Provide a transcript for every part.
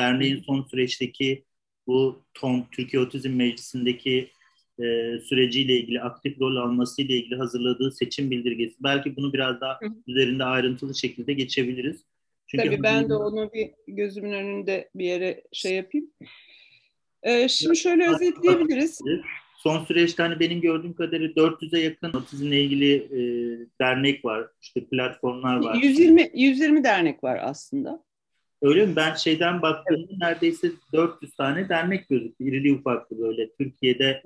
derneğin son süreçteki bu TOM, Türkiye Otizm Meclisi'ndeki e, süreciyle ilgili, aktif rol almasıyla ilgili hazırladığı seçim bildirgesi. Belki bunu biraz daha Hı. üzerinde ayrıntılı şekilde geçebiliriz. Çünkü Tabii ben de onu bir gözümün önünde bir yere şey yapayım. Ee, şimdi şöyle özetleyebiliriz. Son süreçte hani benim gördüğüm kadarıyla 400'e yakın otizmle ilgili e, dernek var. İşte platformlar var. 120 120 dernek var aslında. Öyle mi? Ben şeyden baktığımda evet. neredeyse 400 tane dernek gözüktü. İrili ufaklı böyle Türkiye'de.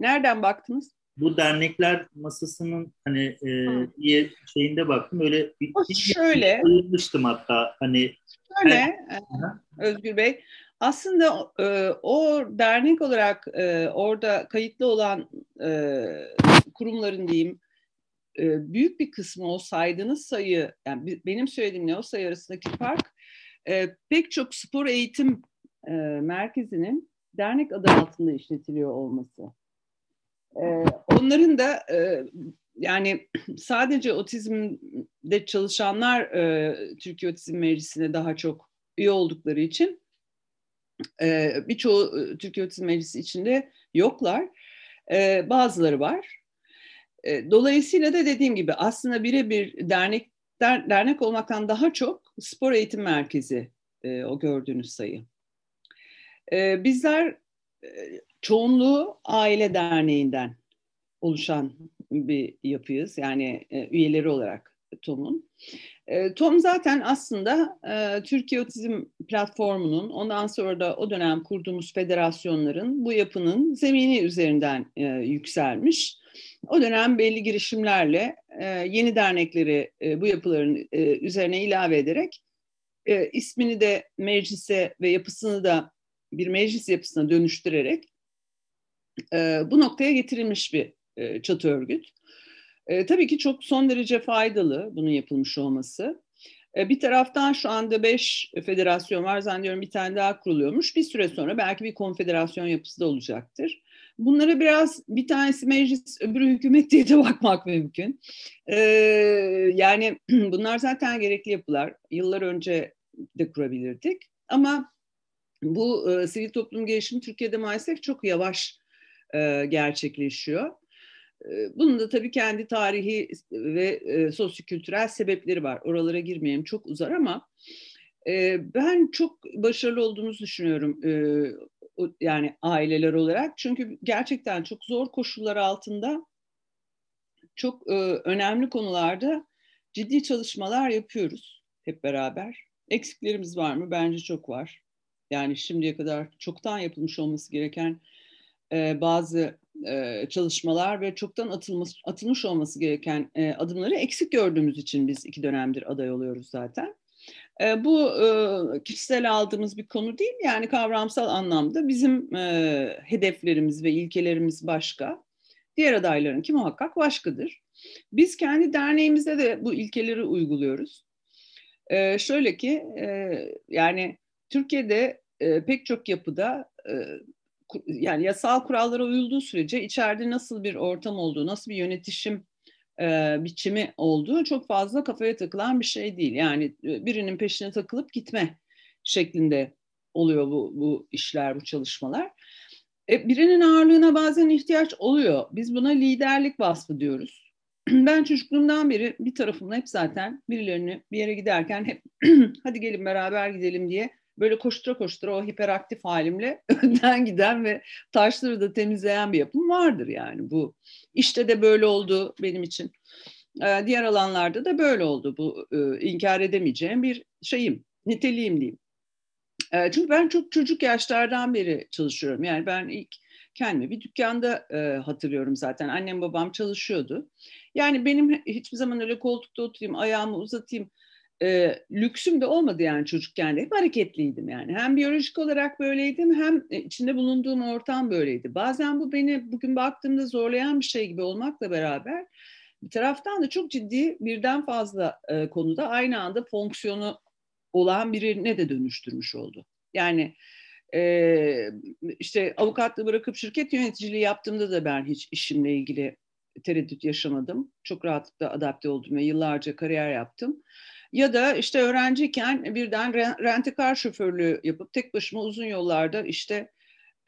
Nereden baktınız? Bu dernekler masasının hani e, diye şeyinde baktım. Öyle bir, şöyle. Bayılmıştım hatta. Hani şöyle her... E, Özgür Bey. Aslında e, o dernek olarak e, orada kayıtlı olan e, kurumların diyeyim e, büyük bir kısmı o saydığınız sayı yani benim söylediğimle o sayı arasındaki fark e, pek çok spor eğitim e, merkezinin dernek adı altında işletiliyor olması. E, onların da e, yani sadece otizmde çalışanlar e, Türkiye Otizm Meclisi'ne daha çok üye oldukları için e, birçoğu e, Türkiye Otizm Meclisi içinde yoklar. E, bazıları var. E, dolayısıyla da dediğim gibi aslında birebir dernek der, dernek olmaktan daha çok spor eğitim merkezi e, o gördüğünüz sayı. E, bizler e, çoğunluğu aile derneğinden oluşan bir yapıyız. Yani e, üyeleri olarak TOM'un. E, TOM zaten aslında e, Türkiye Otizm Platformu'nun ondan sonra da o dönem kurduğumuz federasyonların bu yapının zemini üzerinden e, yükselmiş. O dönem belli girişimlerle e, yeni dernekleri e, bu yapıların e, üzerine ilave ederek e, ismini de meclise ve yapısını da bir meclis yapısına dönüştürerek e, bu noktaya getirilmiş bir e, çatı örgüt. E, tabii ki çok son derece faydalı bunun yapılmış olması. E, bir taraftan şu anda beş federasyon var zannediyorum bir tane daha kuruluyormuş. Bir süre sonra belki bir konfederasyon yapısı da olacaktır. Bunlara biraz bir tanesi meclis, öbürü hükümet diye de bakmak mümkün. Ee, yani bunlar zaten gerekli yapılar. Yıllar önce de kurabilirdik. Ama bu e, sivil toplum gelişimi Türkiye'de maalesef çok yavaş e, gerçekleşiyor. E, bunun da tabii kendi tarihi ve e, sosyokültürel sebepleri var. Oralara girmeyeyim çok uzar ama e, ben çok başarılı olduğumuzu düşünüyorum yani aileler olarak. Çünkü gerçekten çok zor koşullar altında çok e, önemli konularda ciddi çalışmalar yapıyoruz hep beraber. Eksiklerimiz var mı? Bence çok var. Yani şimdiye kadar çoktan yapılmış olması gereken e, bazı e, çalışmalar ve çoktan atılmış, atılmış olması gereken e, adımları eksik gördüğümüz için biz iki dönemdir aday oluyoruz zaten. E, bu e, kişisel aldığımız bir konu değil yani kavramsal anlamda bizim e, hedeflerimiz ve ilkelerimiz başka. Diğer adaylarınki muhakkak başkadır. Biz kendi derneğimizde de bu ilkeleri uyguluyoruz. E, şöyle ki e, yani Türkiye'de e, pek çok yapıda e, yani yasal kurallara uyulduğu sürece içeride nasıl bir ortam olduğu, nasıl bir yönetişim e, biçimi olduğu çok fazla kafaya takılan bir şey değil. Yani e, birinin peşine takılıp gitme şeklinde oluyor bu, bu işler, bu çalışmalar. E, birinin ağırlığına bazen ihtiyaç oluyor. Biz buna liderlik vasfı diyoruz. Ben çocukluğumdan beri bir tarafımda hep zaten birilerini bir yere giderken hep hadi gelin beraber gidelim diye böyle koştura koştura o hiperaktif halimle önden giden ve taşları da temizleyen bir yapım vardır yani bu. işte de böyle oldu benim için. Ee, diğer alanlarda da böyle oldu bu e, inkar edemeyeceğim bir şeyim, niteliğim diyeyim. Ee, çünkü ben çok çocuk yaşlardan beri çalışıyorum. Yani ben ilk kendimi bir dükkanda e, hatırlıyorum zaten. Annem babam çalışıyordu. Yani benim hiçbir zaman öyle koltukta oturayım, ayağımı uzatayım, e, lüksüm de olmadı yani çocukken de hep hareketliydim yani. Hem biyolojik olarak böyleydim hem içinde bulunduğum ortam böyleydi. Bazen bu beni bugün baktığımda zorlayan bir şey gibi olmakla beraber bir taraftan da çok ciddi birden fazla e, konuda aynı anda fonksiyonu olan birine de dönüştürmüş oldu. Yani e, işte avukatlığı bırakıp şirket yöneticiliği yaptığımda da ben hiç işimle ilgili tereddüt yaşamadım. Çok rahatlıkla adapte oldum ve yıllarca kariyer yaptım. Ya da işte öğrenciyken birden rentekar şoförlüğü yapıp tek başıma uzun yollarda işte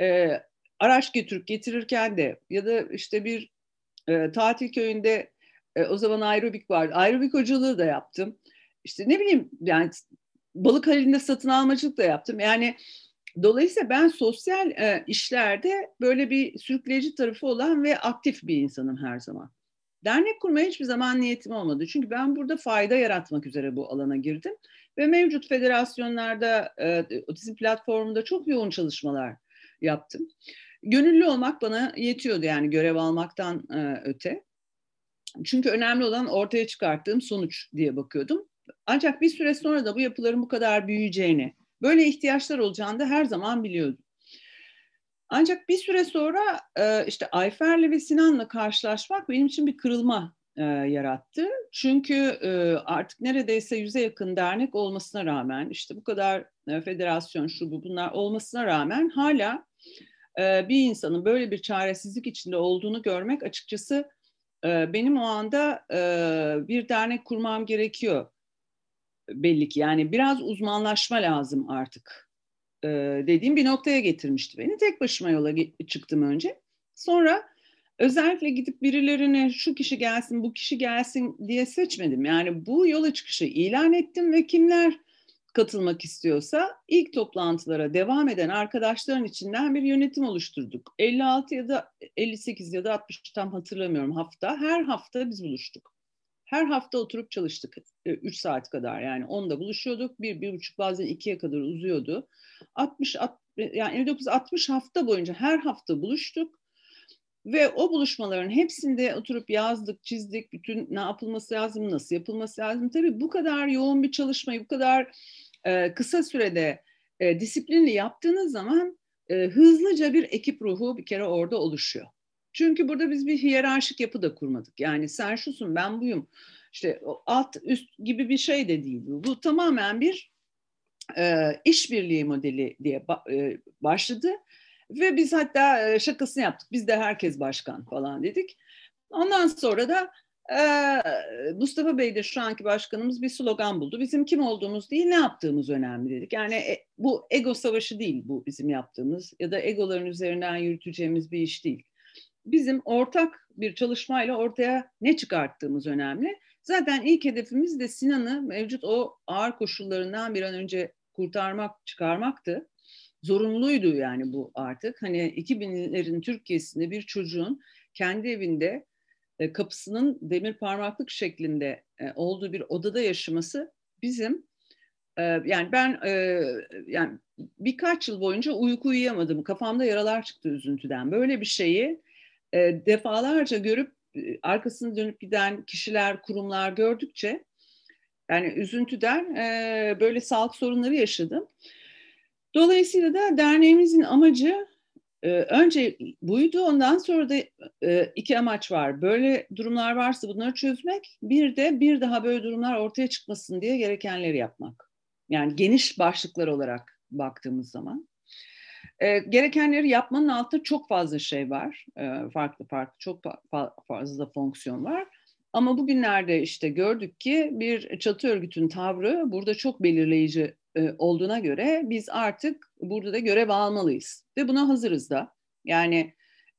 e, araç getirip getirirken de ya da işte bir e, tatil köyünde e, o zaman aerobik vardı. Aerobik hocalığı da yaptım. İşte ne bileyim yani balık halinde satın almacılık da yaptım. Yani dolayısıyla ben sosyal e, işlerde böyle bir sürükleyici tarafı olan ve aktif bir insanım her zaman. Dernek kurmaya hiçbir zaman niyetim olmadı. Çünkü ben burada fayda yaratmak üzere bu alana girdim. Ve mevcut federasyonlarda, e, otizm platformunda çok yoğun çalışmalar yaptım. Gönüllü olmak bana yetiyordu yani görev almaktan e, öte. Çünkü önemli olan ortaya çıkarttığım sonuç diye bakıyordum. Ancak bir süre sonra da bu yapıların bu kadar büyüyeceğini, böyle ihtiyaçlar olacağını da her zaman biliyordum. Ancak bir süre sonra e, işte Ayfer'le ve Sinan'la karşılaşmak benim için bir kırılma e, yarattı. Çünkü e, artık neredeyse yüze yakın dernek olmasına rağmen, işte bu kadar federasyon şu bu bunlar olmasına rağmen hala bir insanın böyle bir çaresizlik içinde olduğunu görmek açıkçası benim o anda bir dernek kurmam gerekiyor belli ki. Yani biraz uzmanlaşma lazım artık dediğim bir noktaya getirmişti beni. Tek başıma yola çıktım önce. Sonra özellikle gidip birilerine şu kişi gelsin, bu kişi gelsin diye seçmedim. Yani bu yola çıkışı ilan ettim ve kimler katılmak istiyorsa ilk toplantılara devam eden arkadaşların içinden bir yönetim oluşturduk. 56 ya da 58 ya da 60 tam hatırlamıyorum hafta. Her hafta biz buluştuk. Her hafta oturup çalıştık. 3 e, saat kadar yani 10'da buluşuyorduk. Bir, bir buçuk bazen ikiye kadar uzuyordu. 60, yani 59-60 hafta boyunca her hafta buluştuk. Ve o buluşmaların hepsinde oturup yazdık, çizdik, bütün ne yapılması lazım, nasıl yapılması lazım. Tabii bu kadar yoğun bir çalışmayı, bu kadar e, kısa sürede e, disiplinli yaptığınız zaman e, hızlıca bir ekip ruhu bir kere orada oluşuyor. Çünkü burada biz bir hiyerarşik yapı da kurmadık. Yani sen şusun, ben buyum. İşte alt üst gibi bir şey de değil. Bu, tamamen bir e, işbirliği modeli diye e, başladı. Ve biz hatta e, şakasını yaptık. Biz de herkes başkan falan dedik. Ondan sonra da Mustafa Bey de şu anki başkanımız bir slogan buldu. Bizim kim olduğumuz değil ne yaptığımız önemli dedik. Yani e, bu ego savaşı değil bu bizim yaptığımız ya da egoların üzerinden yürüteceğimiz bir iş değil. Bizim ortak bir çalışmayla ortaya ne çıkarttığımız önemli. Zaten ilk hedefimiz de Sinan'ı mevcut o ağır koşullarından bir an önce kurtarmak, çıkarmaktı. Zorunluydu yani bu artık. Hani 2000'lerin Türkiye'sinde bir çocuğun kendi evinde e, kapısının demir parmaklık şeklinde e, olduğu bir odada yaşaması bizim e, yani ben yani birkaç yıl boyunca uyku uyuyamadım. Kafamda yaralar çıktı üzüntüden. Böyle bir şeyi defalarca görüp arkasını dönüp giden kişiler, kurumlar gördükçe yani üzüntüden böyle sağlık sorunları yaşadım. Dolayısıyla da derneğimizin amacı ee, önce buydu ondan sonra da e, iki amaç var. Böyle durumlar varsa bunları çözmek bir de bir daha böyle durumlar ortaya çıkmasın diye gerekenleri yapmak. Yani geniş başlıklar olarak baktığımız zaman. E, gerekenleri yapmanın altında çok fazla şey var. E, farklı farklı çok fa- fazla fonksiyon var. Ama bugünlerde işte gördük ki bir çatı örgütün tavrı burada çok belirleyici e, olduğuna göre biz artık burada da görev almalıyız. Ve buna hazırız da. Yani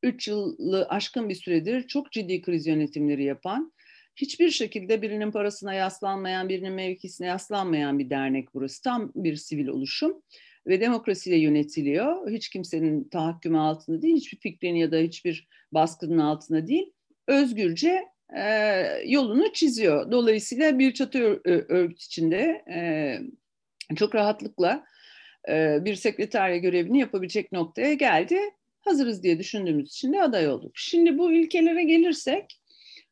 3 yılı aşkın bir süredir çok ciddi kriz yönetimleri yapan, hiçbir şekilde birinin parasına yaslanmayan, birinin mevkisine yaslanmayan bir dernek burası. Tam bir sivil oluşum ve demokrasiyle yönetiliyor. Hiç kimsenin tahakkümü altında değil, hiçbir fikrin ya da hiçbir baskının altında değil. Özgürce e, yolunu çiziyor. Dolayısıyla bir çatı örgüt içinde e, çok rahatlıkla e, bir sekreterya görevini yapabilecek noktaya geldi. Hazırız diye düşündüğümüz için de aday olduk. Şimdi bu ilkelere gelirsek,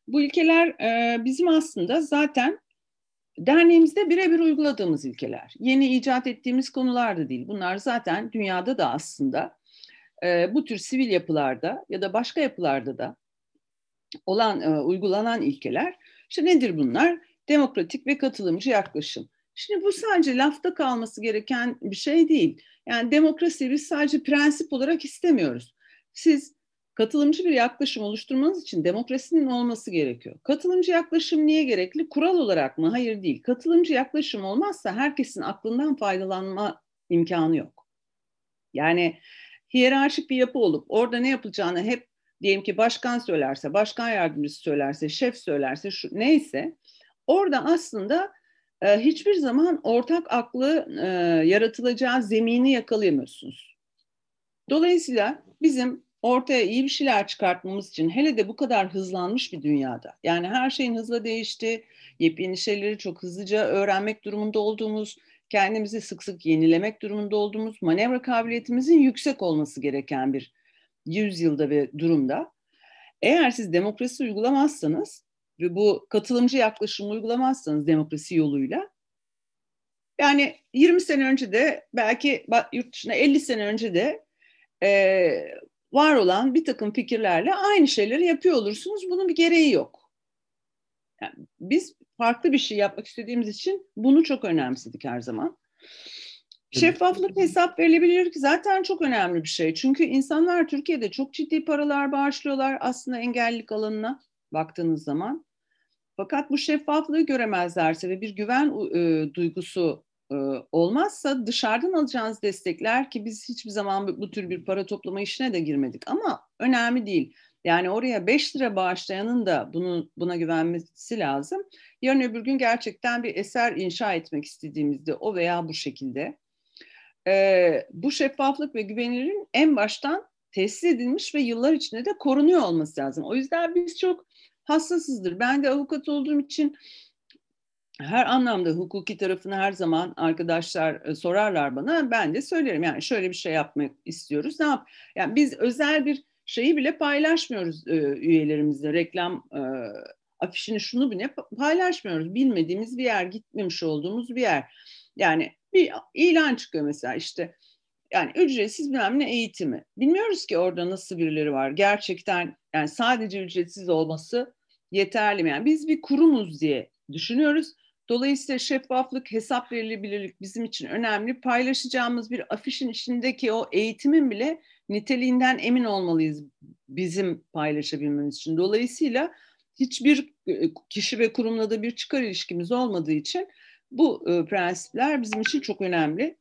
bu ilkeler e, bizim aslında zaten derneğimizde birebir uyguladığımız ilkeler. Yeni icat ettiğimiz konular da değil. Bunlar zaten dünyada da aslında e, bu tür sivil yapılarda ya da başka yapılarda da olan uygulanan ilkeler. İşte nedir bunlar? Demokratik ve katılımcı yaklaşım. Şimdi bu sadece lafta kalması gereken bir şey değil. Yani demokrasi biz sadece prensip olarak istemiyoruz. Siz katılımcı bir yaklaşım oluşturmanız için demokrasinin olması gerekiyor. Katılımcı yaklaşım niye gerekli? Kural olarak mı? Hayır değil. Katılımcı yaklaşım olmazsa herkesin aklından faydalanma imkanı yok. Yani hiyerarşik bir yapı olup orada ne yapılacağını hep diyelim ki başkan söylerse, başkan yardımcısı söylerse, şef söylerse, şu, neyse orada aslında e, hiçbir zaman ortak aklı e, yaratılacağı zemini yakalayamıyorsunuz. Dolayısıyla bizim ortaya iyi bir şeyler çıkartmamız için hele de bu kadar hızlanmış bir dünyada yani her şeyin hızla değişti, yepyeni şeyleri çok hızlıca öğrenmek durumunda olduğumuz, kendimizi sık sık yenilemek durumunda olduğumuz, manevra kabiliyetimizin yüksek olması gereken bir yüzyılda ve durumda. Eğer siz demokrasi uygulamazsanız ve bu katılımcı yaklaşımı uygulamazsanız demokrasi yoluyla yani 20 sene önce de belki yurt dışına 50 sene önce de e, var olan bir takım fikirlerle aynı şeyleri yapıyor olursunuz. Bunun bir gereği yok. Yani biz farklı bir şey yapmak istediğimiz için bunu çok önemsedik her zaman. Şeffaflık hesap verilebilir ki zaten çok önemli bir şey. Çünkü insanlar Türkiye'de çok ciddi paralar bağışlıyorlar aslında engellilik alanına baktığınız zaman. Fakat bu şeffaflığı göremezlerse ve bir güven e, duygusu olmazsa dışarıdan alacağınız destekler ki biz hiçbir zaman bu, tür bir para toplama işine de girmedik ama önemli değil. Yani oraya 5 lira bağışlayanın da bunu, buna güvenmesi lazım. Yarın öbür gün gerçekten bir eser inşa etmek istediğimizde o veya bu şekilde e, bu şeffaflık ve güvenilirliğin en baştan tesis edilmiş ve yıllar içinde de korunuyor olması lazım. O yüzden biz çok hassasızdır. Ben de avukat olduğum için her anlamda hukuki tarafını her zaman arkadaşlar e, sorarlar bana. Ben de söylerim yani şöyle bir şey yapmak istiyoruz. Ne yap? Yani biz özel bir şeyi bile paylaşmıyoruz e, üyelerimizle. Reklam e, afişini şunu bile paylaşmıyoruz. Bilmediğimiz bir yer, gitmemiş olduğumuz bir yer. Yani bir ilan çıkıyor mesela işte yani ücretsiz bilmem ne eğitimi. Bilmiyoruz ki orada nasıl birileri var. Gerçekten yani sadece ücretsiz olması yeterli mi? Yani biz bir kurumuz diye düşünüyoruz. Dolayısıyla şeffaflık, hesap verilebilirlik bizim için önemli. Paylaşacağımız bir afişin içindeki o eğitimin bile niteliğinden emin olmalıyız bizim paylaşabilmemiz için. Dolayısıyla hiçbir e, kişi ve kurumla da bir çıkar ilişkimiz olmadığı için bu e, prensipler bizim için çok önemli.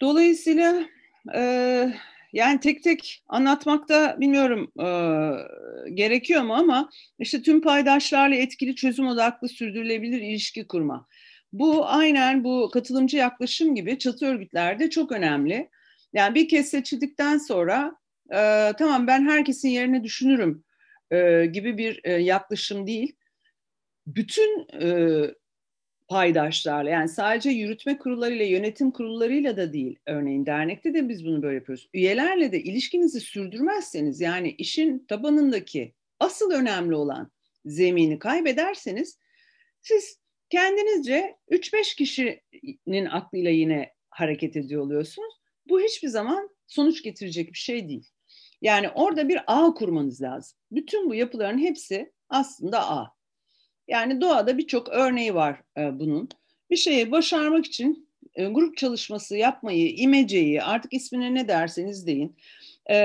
Dolayısıyla e, yani tek tek anlatmakta bilmiyorum e, gerekiyor mu ama işte tüm paydaşlarla etkili çözüm odaklı sürdürülebilir ilişki kurma. Bu aynen bu katılımcı yaklaşım gibi çatı örgütlerde çok önemli. Yani bir kez seçildikten sonra e, tamam ben herkesin yerine düşünürüm e, gibi bir e, yaklaşım değil. Bütün e, paydaşlarla yani sadece yürütme kurullarıyla yönetim kurullarıyla da değil örneğin dernekte de biz bunu böyle yapıyoruz. Üyelerle de ilişkinizi sürdürmezseniz yani işin tabanındaki asıl önemli olan zemini kaybederseniz siz kendinizce 3-5 kişinin aklıyla yine hareket ediyor oluyorsunuz. Bu hiçbir zaman sonuç getirecek bir şey değil. Yani orada bir ağ kurmanız lazım. Bütün bu yapıların hepsi aslında ağ. Yani doğada birçok örneği var e, bunun. Bir şeyi başarmak için e, grup çalışması yapmayı, imeceyi, artık ismine ne derseniz deyin. E,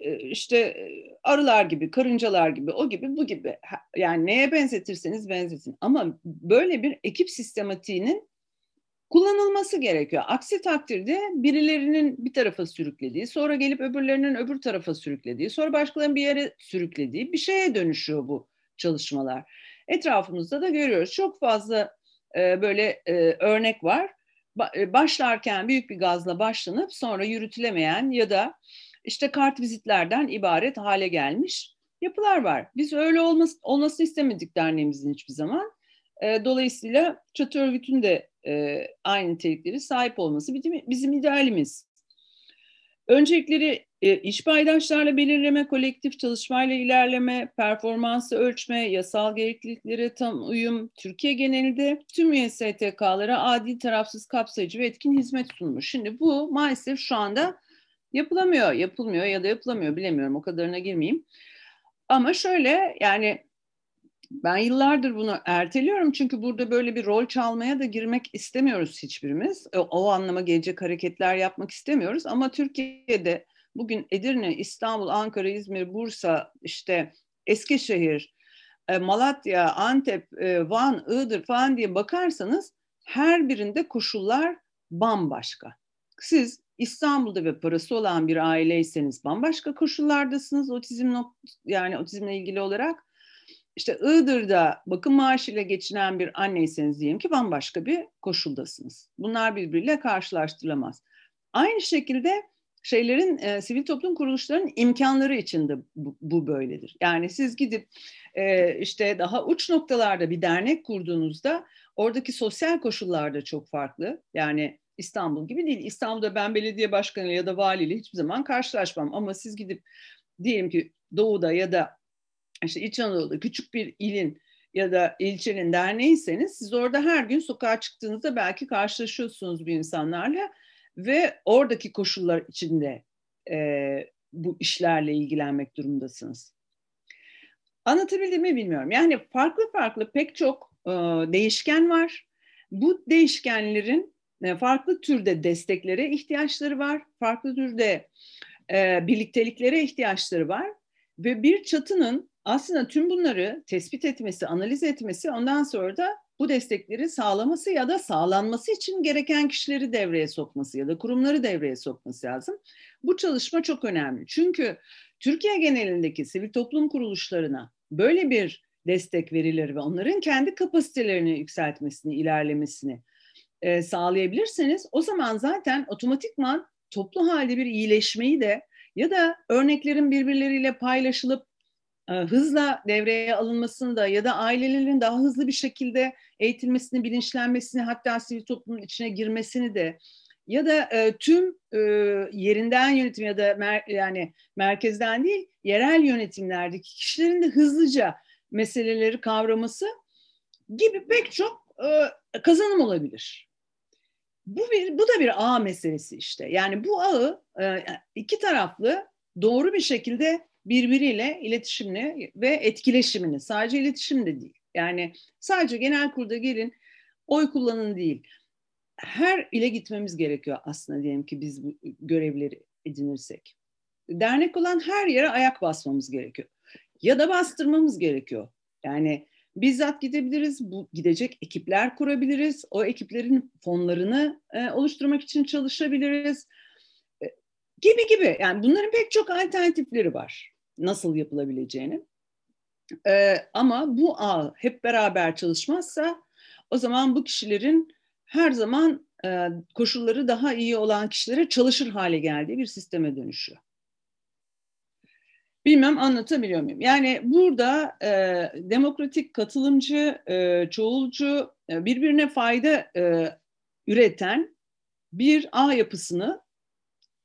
e işte e, arılar gibi, karıncalar gibi, o gibi, bu gibi. Yani neye benzetirseniz benzetin. Ama böyle bir ekip sistematiğinin kullanılması gerekiyor. Aksi takdirde birilerinin bir tarafa sürüklediği, sonra gelip öbürlerinin öbür tarafa sürüklediği, sonra başkalarının bir yere sürüklediği bir şeye dönüşüyor bu çalışmalar etrafımızda da görüyoruz. Çok fazla e, böyle e, örnek var. Ba, e, başlarken büyük bir gazla başlanıp sonra yürütülemeyen ya da işte kart vizitlerden ibaret hale gelmiş yapılar var. Biz öyle olması, olmasını istemedik derneğimizin hiçbir zaman. E, dolayısıyla çatı örgütün de e, aynı nitelikleri sahip olması bizim, bizim idealimiz. Öncelikleri iş paydaşlarla belirleme, kolektif çalışmayla ilerleme, performansı ölçme, yasal gerekliliklere tam uyum, Türkiye genelinde tüm üye STK'lara adil, tarafsız, kapsayıcı ve etkin hizmet sunmuş. Şimdi bu maalesef şu anda yapılamıyor, yapılmıyor ya da yapılamıyor bilemiyorum o kadarına girmeyeyim. Ama şöyle yani ben yıllardır bunu erteliyorum çünkü burada böyle bir rol çalmaya da girmek istemiyoruz hiçbirimiz. O, o anlama gelecek hareketler yapmak istemiyoruz ama Türkiye'de bugün Edirne, İstanbul, Ankara, İzmir, Bursa, işte Eskişehir, e, Malatya, Antep, e, Van, Iğdır falan diye bakarsanız her birinde koşullar bambaşka. Siz İstanbul'da ve parası olan bir aileyseniz bambaşka koşullardasınız otizm yani otizmle ilgili olarak. İşte Iğdır'da bakım maaşıyla geçinen bir anneyseniz diyelim ki bambaşka bir koşuldasınız. Bunlar birbiriyle karşılaştırılamaz. Aynı şekilde şeylerin e, sivil toplum kuruluşlarının imkanları içinde bu, bu böyledir. Yani siz gidip e, işte daha uç noktalarda bir dernek kurduğunuzda oradaki sosyal koşullar da çok farklı. Yani İstanbul gibi değil. İstanbul'da ben belediye başkanı ya da valiyle hiçbir zaman karşılaşmam. Ama siz gidip diyelim ki doğuda ya da işte İç Anadolu'da küçük bir ilin ya da ilçenin derneğiyseniz siz orada her gün sokağa çıktığınızda belki karşılaşıyorsunuz bu insanlarla ve oradaki koşullar içinde e, bu işlerle ilgilenmek durumundasınız. Anlatabildim mi bilmiyorum. Yani farklı farklı pek çok e, değişken var. Bu değişkenlerin e, farklı türde desteklere ihtiyaçları var. Farklı türde e, birlikteliklere ihtiyaçları var. Ve bir çatının aslında tüm bunları tespit etmesi, analiz etmesi ondan sonra da bu destekleri sağlaması ya da sağlanması için gereken kişileri devreye sokması ya da kurumları devreye sokması lazım. Bu çalışma çok önemli. Çünkü Türkiye genelindeki sivil toplum kuruluşlarına böyle bir destek verilir ve onların kendi kapasitelerini yükseltmesini, ilerlemesini e, sağlayabilirseniz o zaman zaten otomatikman toplu halde bir iyileşmeyi de ya da örneklerin birbirleriyle paylaşılıp hızla devreye alınmasını da ya da ailelerin daha hızlı bir şekilde eğitilmesini, bilinçlenmesini hatta sivil toplumun içine girmesini de ya da e, tüm e, yerinden yönetim ya da mer, yani merkezden değil yerel yönetimlerdeki kişilerin de hızlıca meseleleri kavraması gibi pek çok e, kazanım olabilir. Bu bir bu da bir ağ meselesi işte. Yani bu ağı e, iki taraflı doğru bir şekilde birbiriyle iletişimini ve etkileşimini sadece iletişim de değil. Yani sadece genel kurda gelin oy kullanın değil. Her ile gitmemiz gerekiyor aslında diyelim ki biz bu görevleri edinirsek. Dernek olan her yere ayak basmamız gerekiyor. Ya da bastırmamız gerekiyor. Yani bizzat gidebiliriz, bu gidecek ekipler kurabiliriz, o ekiplerin fonlarını e, oluşturmak için çalışabiliriz e, gibi gibi. Yani bunların pek çok alternatifleri var nasıl yapılabileceğini. E, ama bu ağ hep beraber çalışmazsa o zaman bu kişilerin her zaman e, koşulları daha iyi olan kişilere çalışır hale geldiği bir sisteme dönüşüyor. Bilmem anlatabiliyor muyum? Yani burada e, demokratik, katılımcı, e, çoğulcu, e, birbirine fayda e, üreten bir ağ yapısını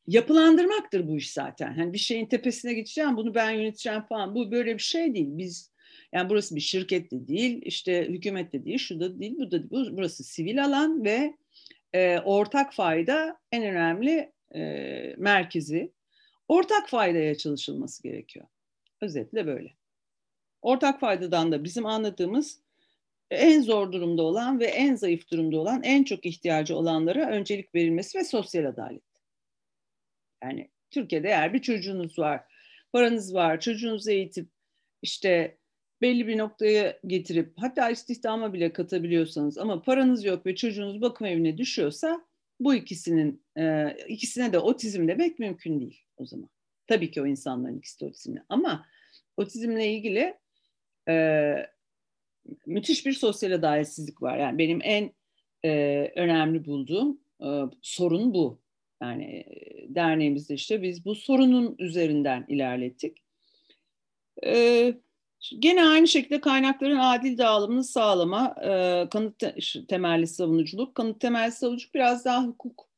yapılandırmaktır bu iş zaten. Hani bir şeyin tepesine geçeceğim, bunu ben yöneteceğim falan. Bu böyle bir şey değil. Biz yani burası bir şirket de değil, işte hükümet de değil, şu da değil, bu da değil. Burası sivil alan ve e, ortak fayda en önemli e, merkezi. Ortak faydaya çalışılması gerekiyor. Özetle böyle. Ortak faydadan da bizim anladığımız en zor durumda olan ve en zayıf durumda olan, en çok ihtiyacı olanlara öncelik verilmesi ve sosyal adalet. Yani Türkiye'de eğer bir çocuğunuz var, paranız var, çocuğunuzu eğitip işte belli bir noktaya getirip hatta istihdama bile katabiliyorsanız ama paranız yok ve çocuğunuz bakım evine düşüyorsa bu ikisinin e, ikisine de otizm demek mümkün değil o zaman. Tabii ki o insanların ikisi de otizmli ama otizmle ilgili e, müthiş bir sosyal adaletsizlik var. Yani benim en e, önemli bulduğum e, sorun bu. Yani derneğimizde işte biz bu sorunun üzerinden ilerlettik. Ee, gene aynı şekilde kaynakların adil dağılımını sağlama, e, kanıt temelli savunuculuk. Kanıt temelli savunuculuk biraz daha hukuk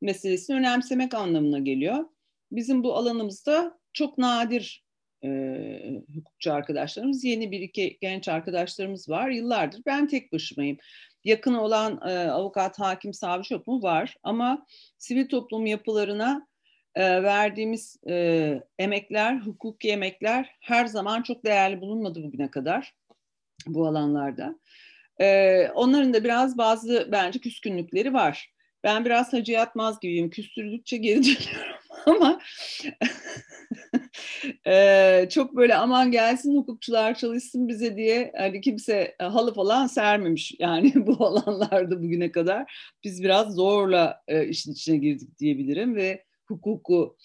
meselesini önemsemek anlamına geliyor. Bizim bu alanımızda çok nadir e, hukukçu arkadaşlarımız, yeni bir iki genç arkadaşlarımız var. Yıllardır ben tek başımayım yakın olan e, avukat, hakim, savcı yok mu? Var. Ama sivil toplum yapılarına e, verdiğimiz e, emekler, hukuki emekler her zaman çok değerli bulunmadı bugüne kadar bu alanlarda. E, onların da biraz bazı bence küskünlükleri var. Ben biraz Hacı Yatmaz gibiyim. Küstürdükçe geri dönüyorum. ama e, çok böyle aman gelsin hukukçular çalışsın bize diye hani kimse e, halı falan sermemiş yani bu alanlarda bugüne kadar biz biraz zorla e, işin içine girdik diyebilirim ve hukuku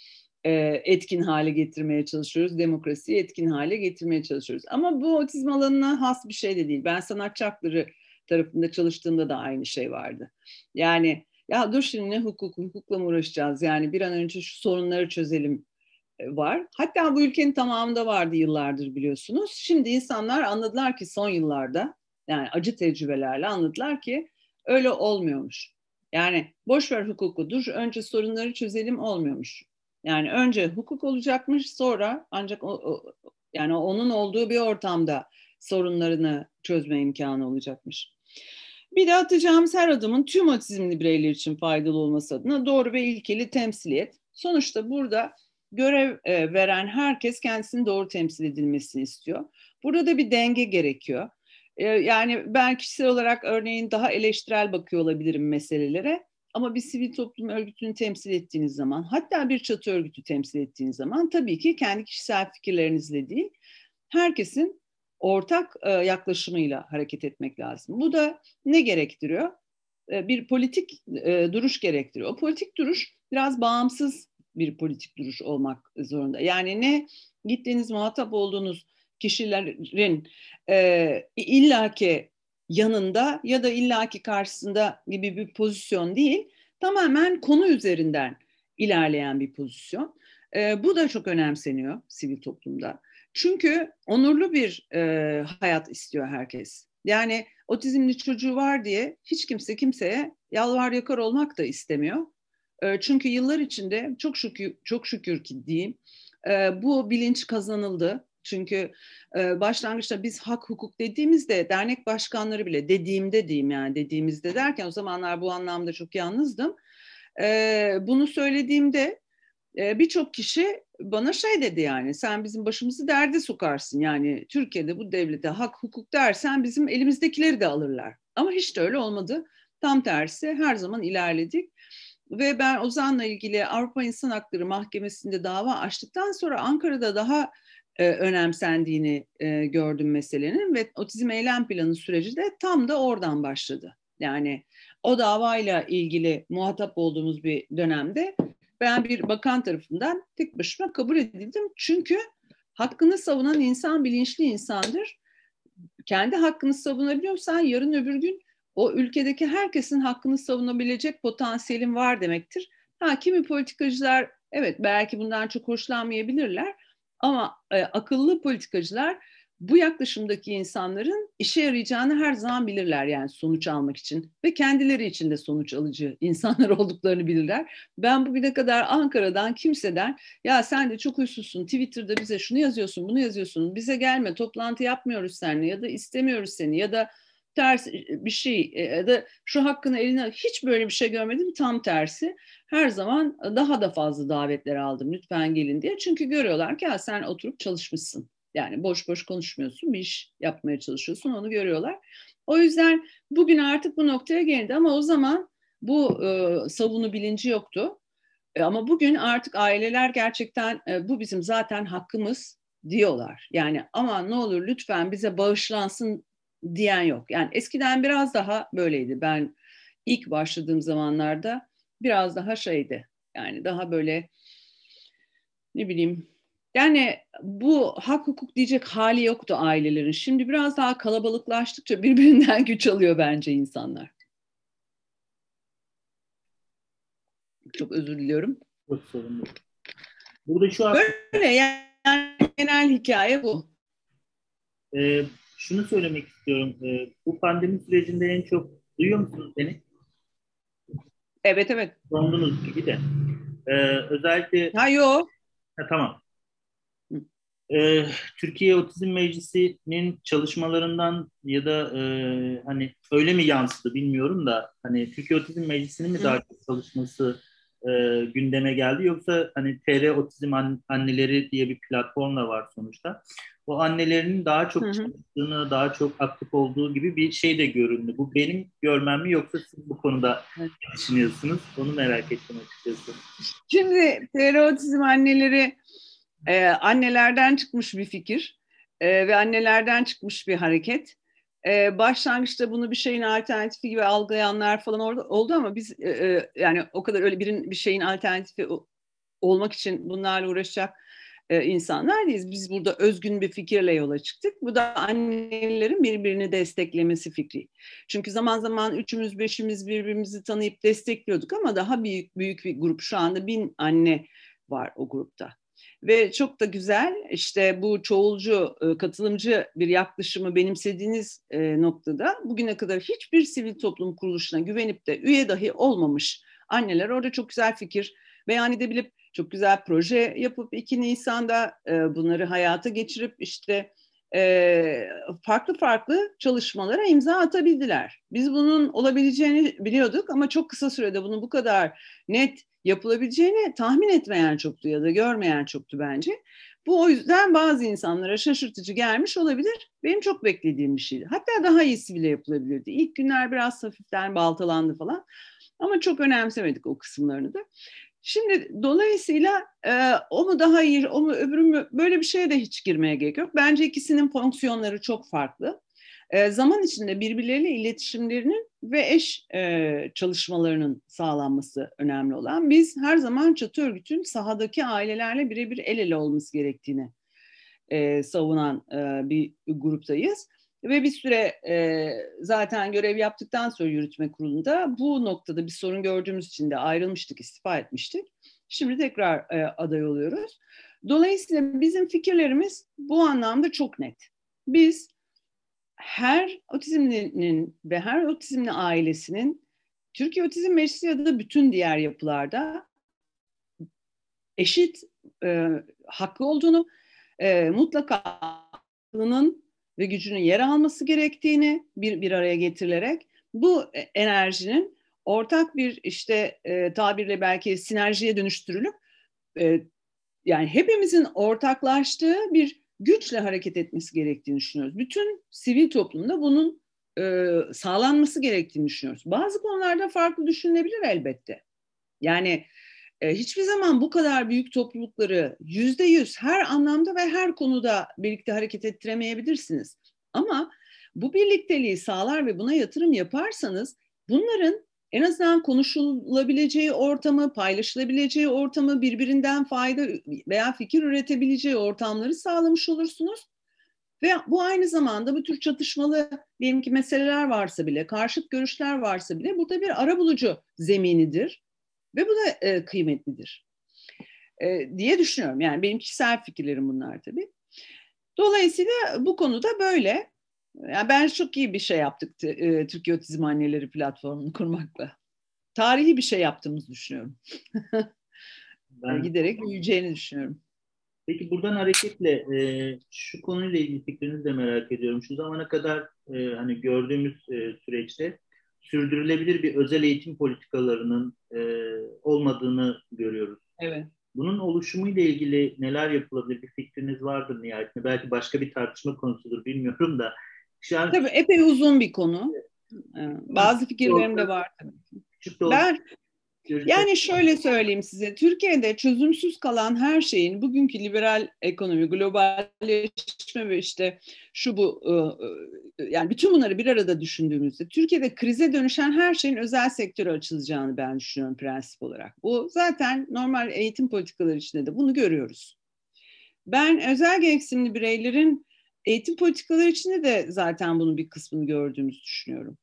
e, etkin hale getirmeye çalışıyoruz. Demokrasiyi etkin hale getirmeye çalışıyoruz. Ama bu otizm alanına has bir şey de değil. Ben sanatçı hakları tarafında çalıştığımda da aynı şey vardı. Yani ya dur şimdi ne hukuk, hukukla mı uğraşacağız? Yani bir an önce şu sorunları çözelim var. Hatta bu ülkenin tamamında vardı yıllardır biliyorsunuz. Şimdi insanlar anladılar ki son yıllarda yani acı tecrübelerle anladılar ki öyle olmuyormuş. Yani boş ver hukuku dur önce sorunları çözelim olmuyormuş. Yani önce hukuk olacakmış sonra ancak o, o, yani onun olduğu bir ortamda sorunlarını çözme imkanı olacakmış. Bir de atacağımız her adımın tüm otizmli bireyler için faydalı olması adına doğru ve ilkeli temsiliyet. Sonuçta burada görev e, veren herkes kendisini doğru temsil edilmesini istiyor. Burada da bir denge gerekiyor. E, yani ben kişisel olarak örneğin daha eleştirel bakıyor olabilirim meselelere. Ama bir sivil toplum örgütünü temsil ettiğiniz zaman, hatta bir çatı örgütü temsil ettiğiniz zaman tabii ki kendi kişisel fikirlerinizle değil, herkesin ortak e, yaklaşımıyla hareket etmek lazım. Bu da ne gerektiriyor? E, bir politik e, duruş gerektiriyor. O politik duruş biraz bağımsız bir politik duruş olmak zorunda. Yani ne gittiğiniz muhatap olduğunuz kişilerin e, illaki yanında ya da illaki karşısında gibi bir pozisyon değil, tamamen konu üzerinden ilerleyen bir pozisyon. E, bu da çok önemseniyor sivil toplumda. Çünkü onurlu bir e, hayat istiyor herkes. Yani otizmli çocuğu var diye hiç kimse kimseye yalvar yakar olmak da istemiyor. Çünkü yıllar içinde çok şükür çok şükür ki diyeyim bu bilinç kazanıldı. Çünkü başlangıçta biz hak hukuk dediğimizde dernek başkanları bile dediğimde diyeyim yani dediğimizde derken o zamanlar bu anlamda çok yalnızdım. Bunu söylediğimde birçok kişi bana şey dedi yani sen bizim başımızı derde sokarsın yani Türkiye'de bu devlete hak hukuk dersen bizim elimizdekileri de alırlar. Ama hiç de öyle olmadı. Tam tersi her zaman ilerledik. Ve ben Ozan'la ilgili Avrupa İnsan Hakları Mahkemesi'nde dava açtıktan sonra Ankara'da daha e, önemsendiğini e, gördüm meselenin ve otizm eylem planı süreci de tam da oradan başladı. Yani o davayla ilgili muhatap olduğumuz bir dönemde ben bir bakan tarafından tek başıma kabul edildim. Çünkü hakkını savunan insan bilinçli insandır. Kendi hakkını savunabiliyorsan yarın öbür gün o ülkedeki herkesin hakkını savunabilecek potansiyelin var demektir. Ha kimi politikacılar evet belki bundan çok hoşlanmayabilirler ama e, akıllı politikacılar bu yaklaşımdaki insanların işe yarayacağını her zaman bilirler yani sonuç almak için ve kendileri için de sonuç alıcı insanlar olduklarını bilirler. Ben bugüne kadar Ankara'dan kimseden ya sen de çok huysuzsun Twitter'da bize şunu yazıyorsun bunu yazıyorsun bize gelme toplantı yapmıyoruz seninle ya da istemiyoruz seni ya da ters bir şey e, ya da şu hakkını eline hiç böyle bir şey görmedim tam tersi her zaman daha da fazla davetler aldım lütfen gelin diye çünkü görüyorlar ki sen oturup çalışmışsın yani boş boş konuşmuyorsun, bir iş yapmaya çalışıyorsun, onu görüyorlar. O yüzden bugün artık bu noktaya geldi ama o zaman bu e, savunu bilinci yoktu. E, ama bugün artık aileler gerçekten e, bu bizim zaten hakkımız diyorlar. Yani ama ne olur lütfen bize bağışlansın diyen yok. Yani eskiden biraz daha böyleydi. Ben ilk başladığım zamanlarda biraz daha şeydi. Yani daha böyle ne bileyim yani bu hak hukuk diyecek hali yoktu ailelerin. Şimdi biraz daha kalabalıklaştıkça birbirinden güç alıyor bence insanlar. Çok özür diliyorum. Çok sorun yok. Burada şu an... Böyle yani genel hikaye bu. Ee, şunu söylemek istiyorum. Ee, bu pandemi sürecinde en çok duyuyor musunuz beni? Evet evet. Dondunuz gibi de. Ee, özellikle... Ha yok. Ha, tamam e, Türkiye Otizm Meclisi'nin çalışmalarından ya da e, hani öyle mi yansıdı bilmiyorum da hani Türkiye Otizm Meclisi'nin mi daha çok çalışması e, gündeme geldi yoksa hani TR Otizm Anneleri diye bir platform da var sonuçta. O annelerin daha çok çalıştığını, daha çok aktif olduğu gibi bir şey de göründü. Bu benim görmem mi yoksa siz bu konuda ne düşünüyorsunuz? Onu merak ettim açıkçası. Şimdi TR Otizm Anneleri e, annelerden çıkmış bir fikir e, ve annelerden çıkmış bir hareket e, başlangıçta bunu bir şeyin alternatifi gibi algılayanlar falan orada oldu ama biz e, e, yani o kadar öyle birin bir şeyin alternatifi olmak için bunlarla uğraşacak e, insanlar değiliz. Biz burada özgün bir fikirle yola çıktık. Bu da annelerin birbirini desteklemesi fikri. Çünkü zaman zaman üçümüz beşimiz birbirimizi tanıyıp destekliyorduk ama daha büyük büyük bir grup şu anda bin anne var o grupta. Ve çok da güzel işte bu çoğulcu, katılımcı bir yaklaşımı benimsediğiniz noktada bugüne kadar hiçbir sivil toplum kuruluşuna güvenip de üye dahi olmamış anneler orada çok güzel fikir beyan edebilip çok güzel proje yapıp 2 Nisan'da bunları hayata geçirip işte farklı farklı çalışmalara imza atabildiler. Biz bunun olabileceğini biliyorduk ama çok kısa sürede bunu bu kadar net yapılabileceğini tahmin etmeyen çoktu ya da görmeyen çoktu bence. Bu o yüzden bazı insanlara şaşırtıcı gelmiş olabilir. Benim çok beklediğim bir şeydi. Hatta daha iyisi bile yapılabilirdi. İlk günler biraz hafiften baltalandı falan. Ama çok önemsemedik o kısımlarını da. Şimdi dolayısıyla e, o mu daha iyi, o mu öbürü mü böyle bir şeye de hiç girmeye gerek yok. Bence ikisinin fonksiyonları çok farklı. E, zaman içinde birbirleriyle iletişimlerinin ve eş e, çalışmalarının sağlanması önemli olan. Biz her zaman çatı örgütün sahadaki ailelerle birebir el ele olması gerektiğini e, savunan e, bir gruptayız. Ve bir süre e, zaten görev yaptıktan sonra yürütme kurulunda bu noktada bir sorun gördüğümüz için de ayrılmıştık, istifa etmiştik. Şimdi tekrar e, aday oluyoruz. Dolayısıyla bizim fikirlerimiz bu anlamda çok net. Biz her otizmlinin ve her otizmli ailesinin Türkiye Otizm Meclisi ya da bütün diğer yapılarda eşit e, hakkı olduğunu, e, mutlaka hakkının ve gücünün yer alması gerektiğini bir, bir araya getirilerek bu enerjinin ortak bir işte e, tabirle belki sinerjiye dönüştürülüp e, yani hepimizin ortaklaştığı bir güçle hareket etmesi gerektiğini düşünüyoruz. Bütün sivil toplumda bunun e, sağlanması gerektiğini düşünüyoruz. Bazı konularda farklı düşünülebilir elbette. Yani e, hiçbir zaman bu kadar büyük toplulukları yüzde yüz her anlamda ve her konuda birlikte hareket ettiremeyebilirsiniz. Ama bu birlikteliği sağlar ve buna yatırım yaparsanız bunların en azından konuşulabileceği ortamı, paylaşılabileceği ortamı, birbirinden fayda veya fikir üretebileceği ortamları sağlamış olursunuz. Ve bu aynı zamanda bu tür çatışmalı diyelim ki meseleler varsa bile, karşıt görüşler varsa bile burada bir ara bulucu zeminidir. Ve bu da e, kıymetlidir e, diye düşünüyorum. Yani benim kişisel fikirlerim bunlar tabii. Dolayısıyla bu konuda böyle. Yani ben çok iyi bir şey yaptık e, Türkiye Otizm Anneleri platformunu kurmakla. Tarihi bir şey yaptığımızı düşünüyorum. ben... Giderek büyüyeceğini düşünüyorum. Peki buradan hareketle e, şu konuyla ilgili fikrinizi de merak ediyorum. Şu zamana kadar e, hani gördüğümüz e, süreçte sürdürülebilir bir özel eğitim politikalarının e, olmadığını görüyoruz. Evet. Bunun oluşumu ile ilgili neler yapılabilir bir fikriniz vardır nihayetinde. Belki başka bir tartışma konusudur bilmiyorum da. An... Tabii epey uzun bir konu. Evet. Bazı fikirlerim de var. Ben yani şöyle söyleyeyim size, Türkiye'de çözümsüz kalan her şeyin bugünkü liberal ekonomi, globalleşme ve işte şu bu ıı, ıı, yani bütün bunları bir arada düşündüğümüzde Türkiye'de krize dönüşen her şeyin özel sektöre açılacağını ben düşünüyorum prensip olarak. Bu zaten normal eğitim politikaları içinde de bunu görüyoruz. Ben özel gereksinimli bireylerin eğitim politikaları içinde de zaten bunun bir kısmını gördüğümüzü düşünüyorum.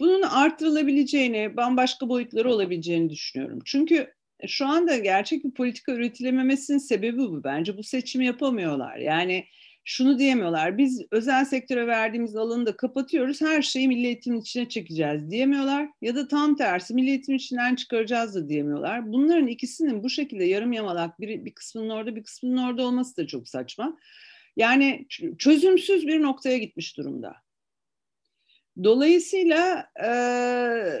Bunun arttırılabileceğini, bambaşka boyutları olabileceğini düşünüyorum. Çünkü şu anda gerçek bir politika üretilememesinin sebebi bu. Bence bu seçimi yapamıyorlar. Yani şunu diyemiyorlar. Biz özel sektöre verdiğimiz alanı da kapatıyoruz. Her şeyi milli eğitimin içine çekeceğiz diyemiyorlar. Ya da tam tersi milli eğitim içinden çıkaracağız da diyemiyorlar. Bunların ikisinin bu şekilde yarım yamalak bir, bir kısmının orada bir kısmının orada olması da çok saçma. Yani çözümsüz bir noktaya gitmiş durumda. Dolayısıyla e,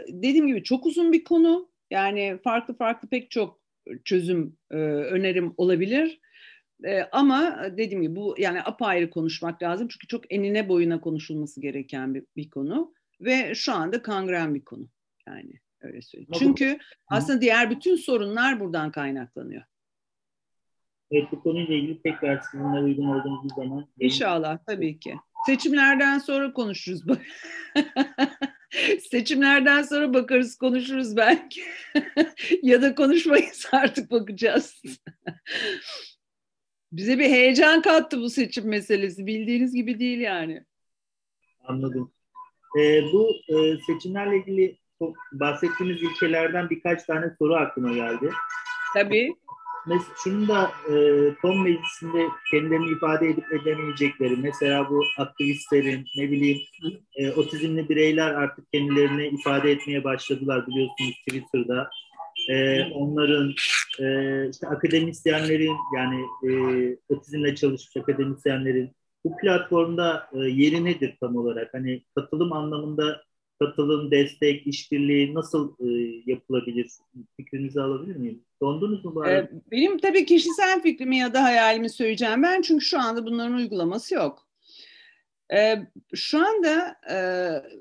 dediğim gibi çok uzun bir konu. Yani farklı farklı pek çok çözüm e, önerim olabilir. E, ama dediğim gibi bu yani apayrı konuşmak lazım. Çünkü çok enine boyuna konuşulması gereken bir, bir konu. Ve şu anda kangren bir konu. Yani öyle söyleyeyim. Çünkü aslında diğer bütün sorunlar buradan kaynaklanıyor. Evet bu konuyla ilgili tekrar sizinle uygun olduğunuz bir zaman. İnşallah tabii ki. Seçimlerden sonra konuşuruz. Seçimlerden sonra bakarız konuşuruz belki. ya da konuşmayız artık bakacağız. Bize bir heyecan kattı bu seçim meselesi. Bildiğiniz gibi değil yani. Anladım. Ee, bu e, seçimlerle ilgili bahsettiğimiz ilkelerden birkaç tane soru aklıma geldi. Tabii. Mesela şunu da e, Tom Meclisi'nde kendilerini ifade edip edemeyecekleri, mesela bu aktivistlerin, ne bileyim e, otizmli bireyler artık kendilerini ifade etmeye başladılar biliyorsunuz Twitter'da. E, onların e, işte akademisyenlerin yani e, otizmle çalışmış akademisyenlerin bu platformda e, yeri nedir tam olarak? Hani katılım anlamında katılım, destek, işbirliği nasıl e, yapılabilir? Fikrinizi alabilir miyim? Dondunuz mu arada? Ee, benim tabii kişisel fikrimi ya da hayalimi söyleyeceğim ben çünkü şu anda bunların uygulaması yok. Ee, şu anda e,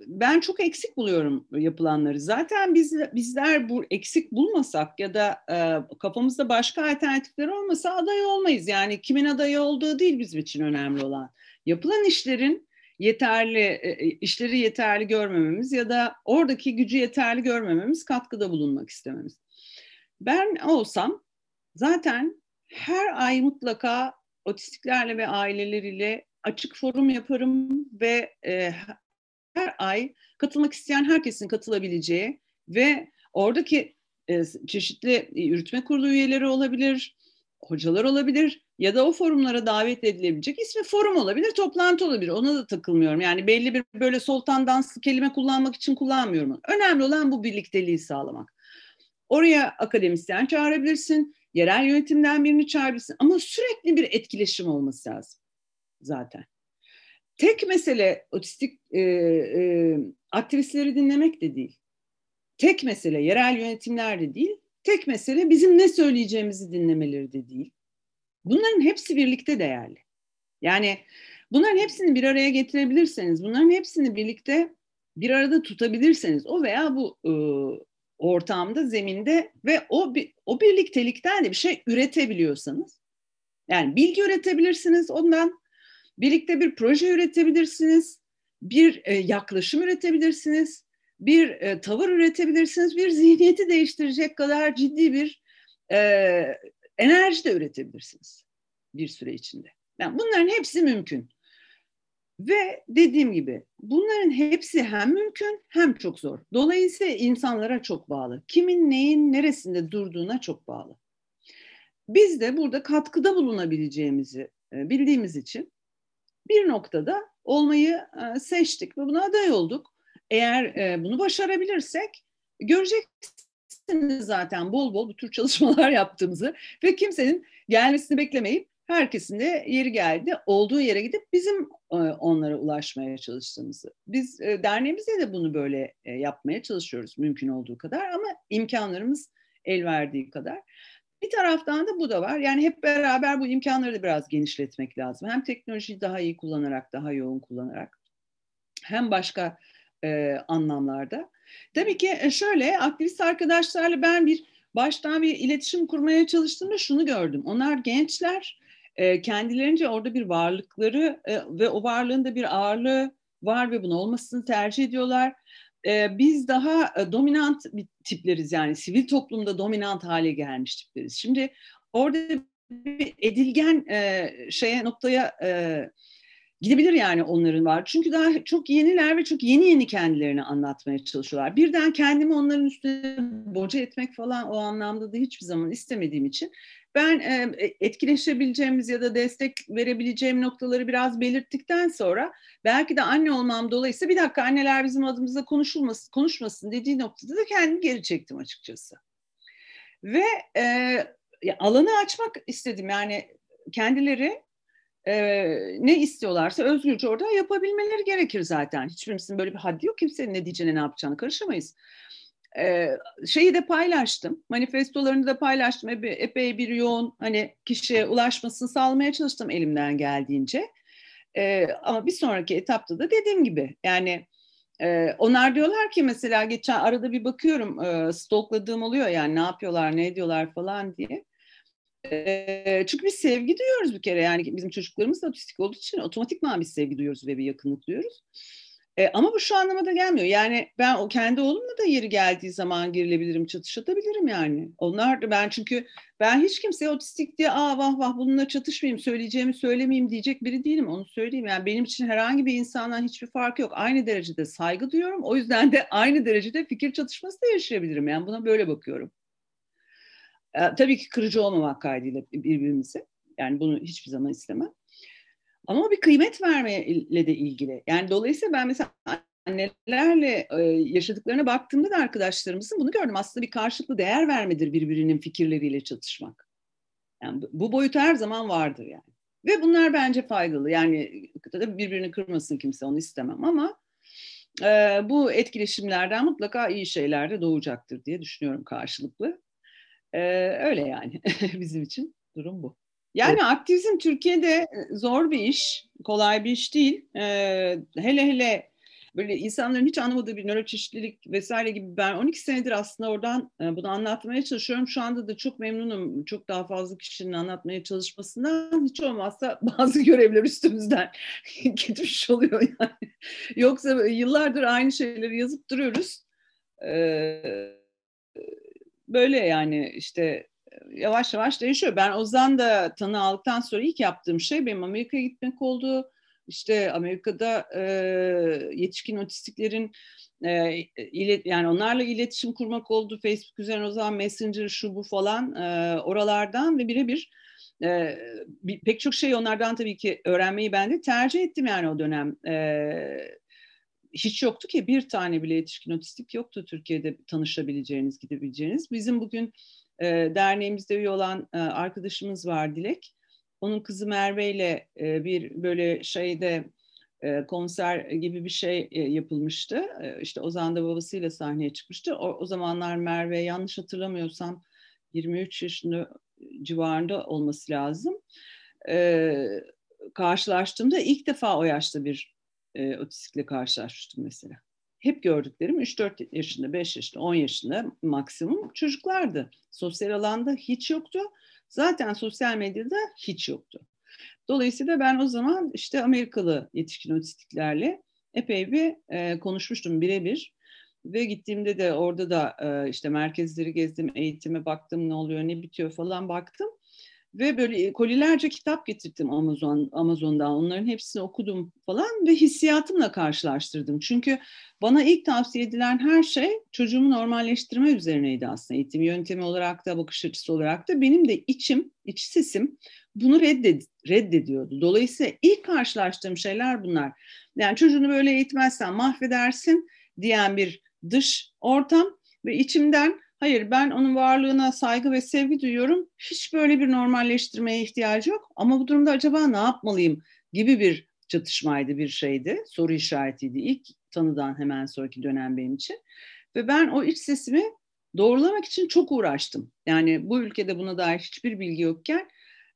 ben çok eksik buluyorum yapılanları. Zaten biz bizler bu eksik bulmasak ya da e, kafamızda başka alternatifler olmasa aday olmayız. Yani kimin aday olduğu değil bizim için önemli olan. Yapılan işlerin yeterli e, e, işleri yeterli görmememiz ya da oradaki gücü yeterli görmememiz, katkıda bulunmak istememiz. Ben olsam zaten her ay mutlaka otistiklerle ve aileleriyle açık forum yaparım ve e, her ay katılmak isteyen herkesin katılabileceği ve oradaki e, çeşitli yürütme kurulu üyeleri olabilir, hocalar olabilir ya da o forumlara davet edilebilecek ismi forum olabilir, toplantı olabilir. Ona da takılmıyorum. Yani belli bir böyle soltan danslı kelime kullanmak için kullanmıyorum. Önemli olan bu birlikteliği sağlamak. Oraya akademisyen çağırabilirsin, yerel yönetimden birini çağırabilirsin ama sürekli bir etkileşim olması lazım zaten. Tek mesele otistik e, e, aktivistleri dinlemek de değil. Tek mesele yerel yönetimler de değil. Tek mesele bizim ne söyleyeceğimizi dinlemeleri de değil. Bunların hepsi birlikte değerli. Yani bunların hepsini bir araya getirebilirseniz, bunların hepsini birlikte bir arada tutabilirseniz o veya bu e, ortamda, zeminde ve o o birliktelikten de bir şey üretebiliyorsanız, yani bilgi üretebilirsiniz ondan, birlikte bir proje üretebilirsiniz, bir e, yaklaşım üretebilirsiniz, bir e, tavır üretebilirsiniz, bir zihniyeti değiştirecek kadar ciddi bir e, enerji de üretebilirsiniz bir süre içinde. Yani bunların hepsi mümkün. Ve dediğim gibi bunların hepsi hem mümkün hem çok zor. Dolayısıyla insanlara çok bağlı. Kimin neyin neresinde durduğuna çok bağlı. Biz de burada katkıda bulunabileceğimizi e, bildiğimiz için bir noktada olmayı e, seçtik ve buna aday olduk. Eğer e, bunu başarabilirsek göreceksiniz zaten bol bol bu tür çalışmalar yaptığımızı ve kimsenin gelmesini beklemeyip herkesin de yeri geldi olduğu yere gidip bizim e, onlara ulaşmaya çalıştığımızı. Biz e, derneğimizde de bunu böyle e, yapmaya çalışıyoruz mümkün olduğu kadar ama imkanlarımız el verdiği kadar. Bir taraftan da bu da var. Yani hep beraber bu imkanları da biraz genişletmek lazım. Hem teknolojiyi daha iyi kullanarak, daha yoğun kullanarak hem başka e, anlamlarda. Tabii ki şöyle aktivist arkadaşlarla ben bir baştan bir iletişim kurmaya çalıştığımda şunu gördüm. Onlar gençler e, kendilerince orada bir varlıkları e, ve o varlığın da bir ağırlığı var ve bunu olmasını tercih ediyorlar. E, biz daha e, dominant bir tipleriz yani sivil toplumda dominant hale gelmiş tipleriz. Şimdi orada bir edilgen e, şeye noktaya e, gidebilir yani onların var. Çünkü daha çok yeniler ve çok yeni yeni kendilerini anlatmaya çalışıyorlar. Birden kendimi onların üstüne boca etmek falan o anlamda da hiçbir zaman istemediğim için ben e, etkileşebileceğimiz ya da destek verebileceğim noktaları biraz belirttikten sonra belki de anne olmam dolayısıyla bir dakika anneler bizim adımıza konuşulmasın, konuşmasın dediği noktada da kendimi geri çektim açıkçası. Ve e, alanı açmak istedim yani kendileri e, ne istiyorlarsa özgürce orada yapabilmeleri gerekir zaten. Hiçbirimizin böyle bir haddi yok kimsenin ne diyeceğine ne yapacağını karışamayız. Ee, şeyi de paylaştım. Manifestolarını da paylaştım. Epey, epey bir yoğun hani kişiye ulaşmasını sağlamaya çalıştım elimden geldiğince. Ee, ama bir sonraki etapta da dediğim gibi yani e, onlar diyorlar ki mesela geçen arada bir bakıyorum e, stalkladığım oluyor yani ne yapıyorlar ne ediyorlar falan diye. Çünkü biz sevgi duyuyoruz bir kere yani bizim çocuklarımız da otistik olduğu için otomatikman bir sevgi duyuyoruz ve bir yakınlık duyuyoruz. E, ama bu şu anlamada gelmiyor. Yani ben o kendi oğlumla da yeri geldiği zaman girilebilirim, çatışabilirim yani. Onlar da ben çünkü ben hiç kimseye otistik diye aa vah vah bununla çatışmayayım, söyleyeceğimi söylemeyeyim diyecek biri değilim. Onu söyleyeyim. Yani benim için herhangi bir insandan hiçbir fark yok. Aynı derecede saygı duyuyorum. O yüzden de aynı derecede fikir çatışması da yaşayabilirim. Yani buna böyle bakıyorum. E, tabii ki kırıcı olmamak kaydıyla birbirimize. Yani bunu hiçbir zaman istemem. Ama bir kıymet vermeyle de ilgili. Yani dolayısıyla ben mesela annelerle e, yaşadıklarına baktığımda da arkadaşlarımızın bunu gördüm. Aslında bir karşılıklı değer vermedir birbirinin fikirleriyle çatışmak. Yani bu boyut her zaman vardır yani. Ve bunlar bence faydalı. Yani birbirini kırmasın kimse onu istemem ama e, bu etkileşimlerden mutlaka iyi şeyler de doğacaktır diye düşünüyorum karşılıklı. E, öyle yani bizim için durum bu. Yani evet. aktivizm Türkiye'de e, zor bir iş, kolay bir iş değil. Ee, hele hele böyle insanların hiç anlamadığı bir nöroçeşitlilik vesaire gibi ben 12 senedir aslında oradan e, bunu anlatmaya çalışıyorum. Şu anda da çok memnunum. Çok daha fazla kişinin anlatmaya çalışmasından hiç olmazsa bazı görevler üstümüzden gitmiş oluyor yani. Yoksa yıllardır aynı şeyleri yazıp duruyoruz. Ee, böyle yani işte yavaş yavaş değişiyor. Ben Ozan da tanı aldıktan sonra ilk yaptığım şey benim Amerika'ya gitmek oldu. İşte Amerika'da e, yetişkin otistiklerin e, ilet, yani onlarla iletişim kurmak oldu. Facebook üzerinden o zaman Messenger şu bu falan e, oralardan ve birebir e, bir, pek çok şey onlardan tabii ki öğrenmeyi ben de tercih ettim yani o dönem. E, hiç yoktu ki bir tane bile yetişkin otistik yoktu Türkiye'de tanışabileceğiniz, gidebileceğiniz. Bizim bugün e, derneğimizde üye olan e, arkadaşımız var Dilek. Onun kızı Merve ile e, bir böyle şeyde e, konser gibi bir şey e, yapılmıştı. E, işte Ozan da babasıyla sahneye çıkmıştı. O, o zamanlar Merve yanlış hatırlamıyorsam 23 yaşında civarında olması lazım. E, karşılaştığımda ilk defa o yaşta bir e, otistikle karşılaşmıştım mesela hep gördüklerim 3-4 yaşında, 5 yaşında, 10 yaşında maksimum çocuklardı. Sosyal alanda hiç yoktu. Zaten sosyal medyada hiç yoktu. Dolayısıyla ben o zaman işte Amerikalı yetişkin otistiklerle epey bir e, konuşmuştum birebir. Ve gittiğimde de orada da e, işte merkezleri gezdim, eğitime baktım, ne oluyor, ne bitiyor falan baktım. Ve böyle kolilerce kitap getirdim Amazon Amazon'dan. Onların hepsini okudum falan ve hissiyatımla karşılaştırdım. Çünkü bana ilk tavsiye edilen her şey çocuğumu normalleştirme üzerineydi aslında. Eğitim yöntemi olarak da bakış açısı olarak da benim de içim, iç sesim bunu redded reddediyordu. Dolayısıyla ilk karşılaştığım şeyler bunlar. Yani çocuğunu böyle eğitmezsen mahvedersin diyen bir dış ortam ve içimden Hayır ben onun varlığına saygı ve sevgi duyuyorum. Hiç böyle bir normalleştirmeye ihtiyacı yok. Ama bu durumda acaba ne yapmalıyım gibi bir çatışmaydı, bir şeydi. Soru işaretiydi ilk tanıdan hemen sonraki dönem benim için. Ve ben o iç sesimi doğrulamak için çok uğraştım. Yani bu ülkede buna dair hiçbir bilgi yokken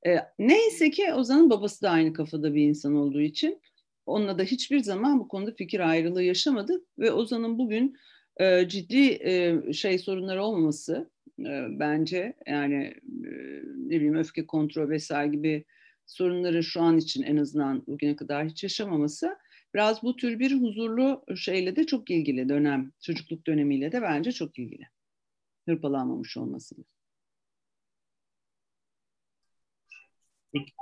e, neyse ki Ozan'ın babası da aynı kafada bir insan olduğu için onunla da hiçbir zaman bu konuda fikir ayrılığı yaşamadı ve Ozan'ın bugün e, ciddi e, şey sorunları olmaması e, bence yani e, ne bileyim öfke kontrol vesaire gibi sorunları şu an için en azından bugüne kadar hiç yaşamaması biraz bu tür bir huzurlu şeyle de çok ilgili dönem çocukluk dönemiyle de bence çok ilgili hırpalanmamış olması.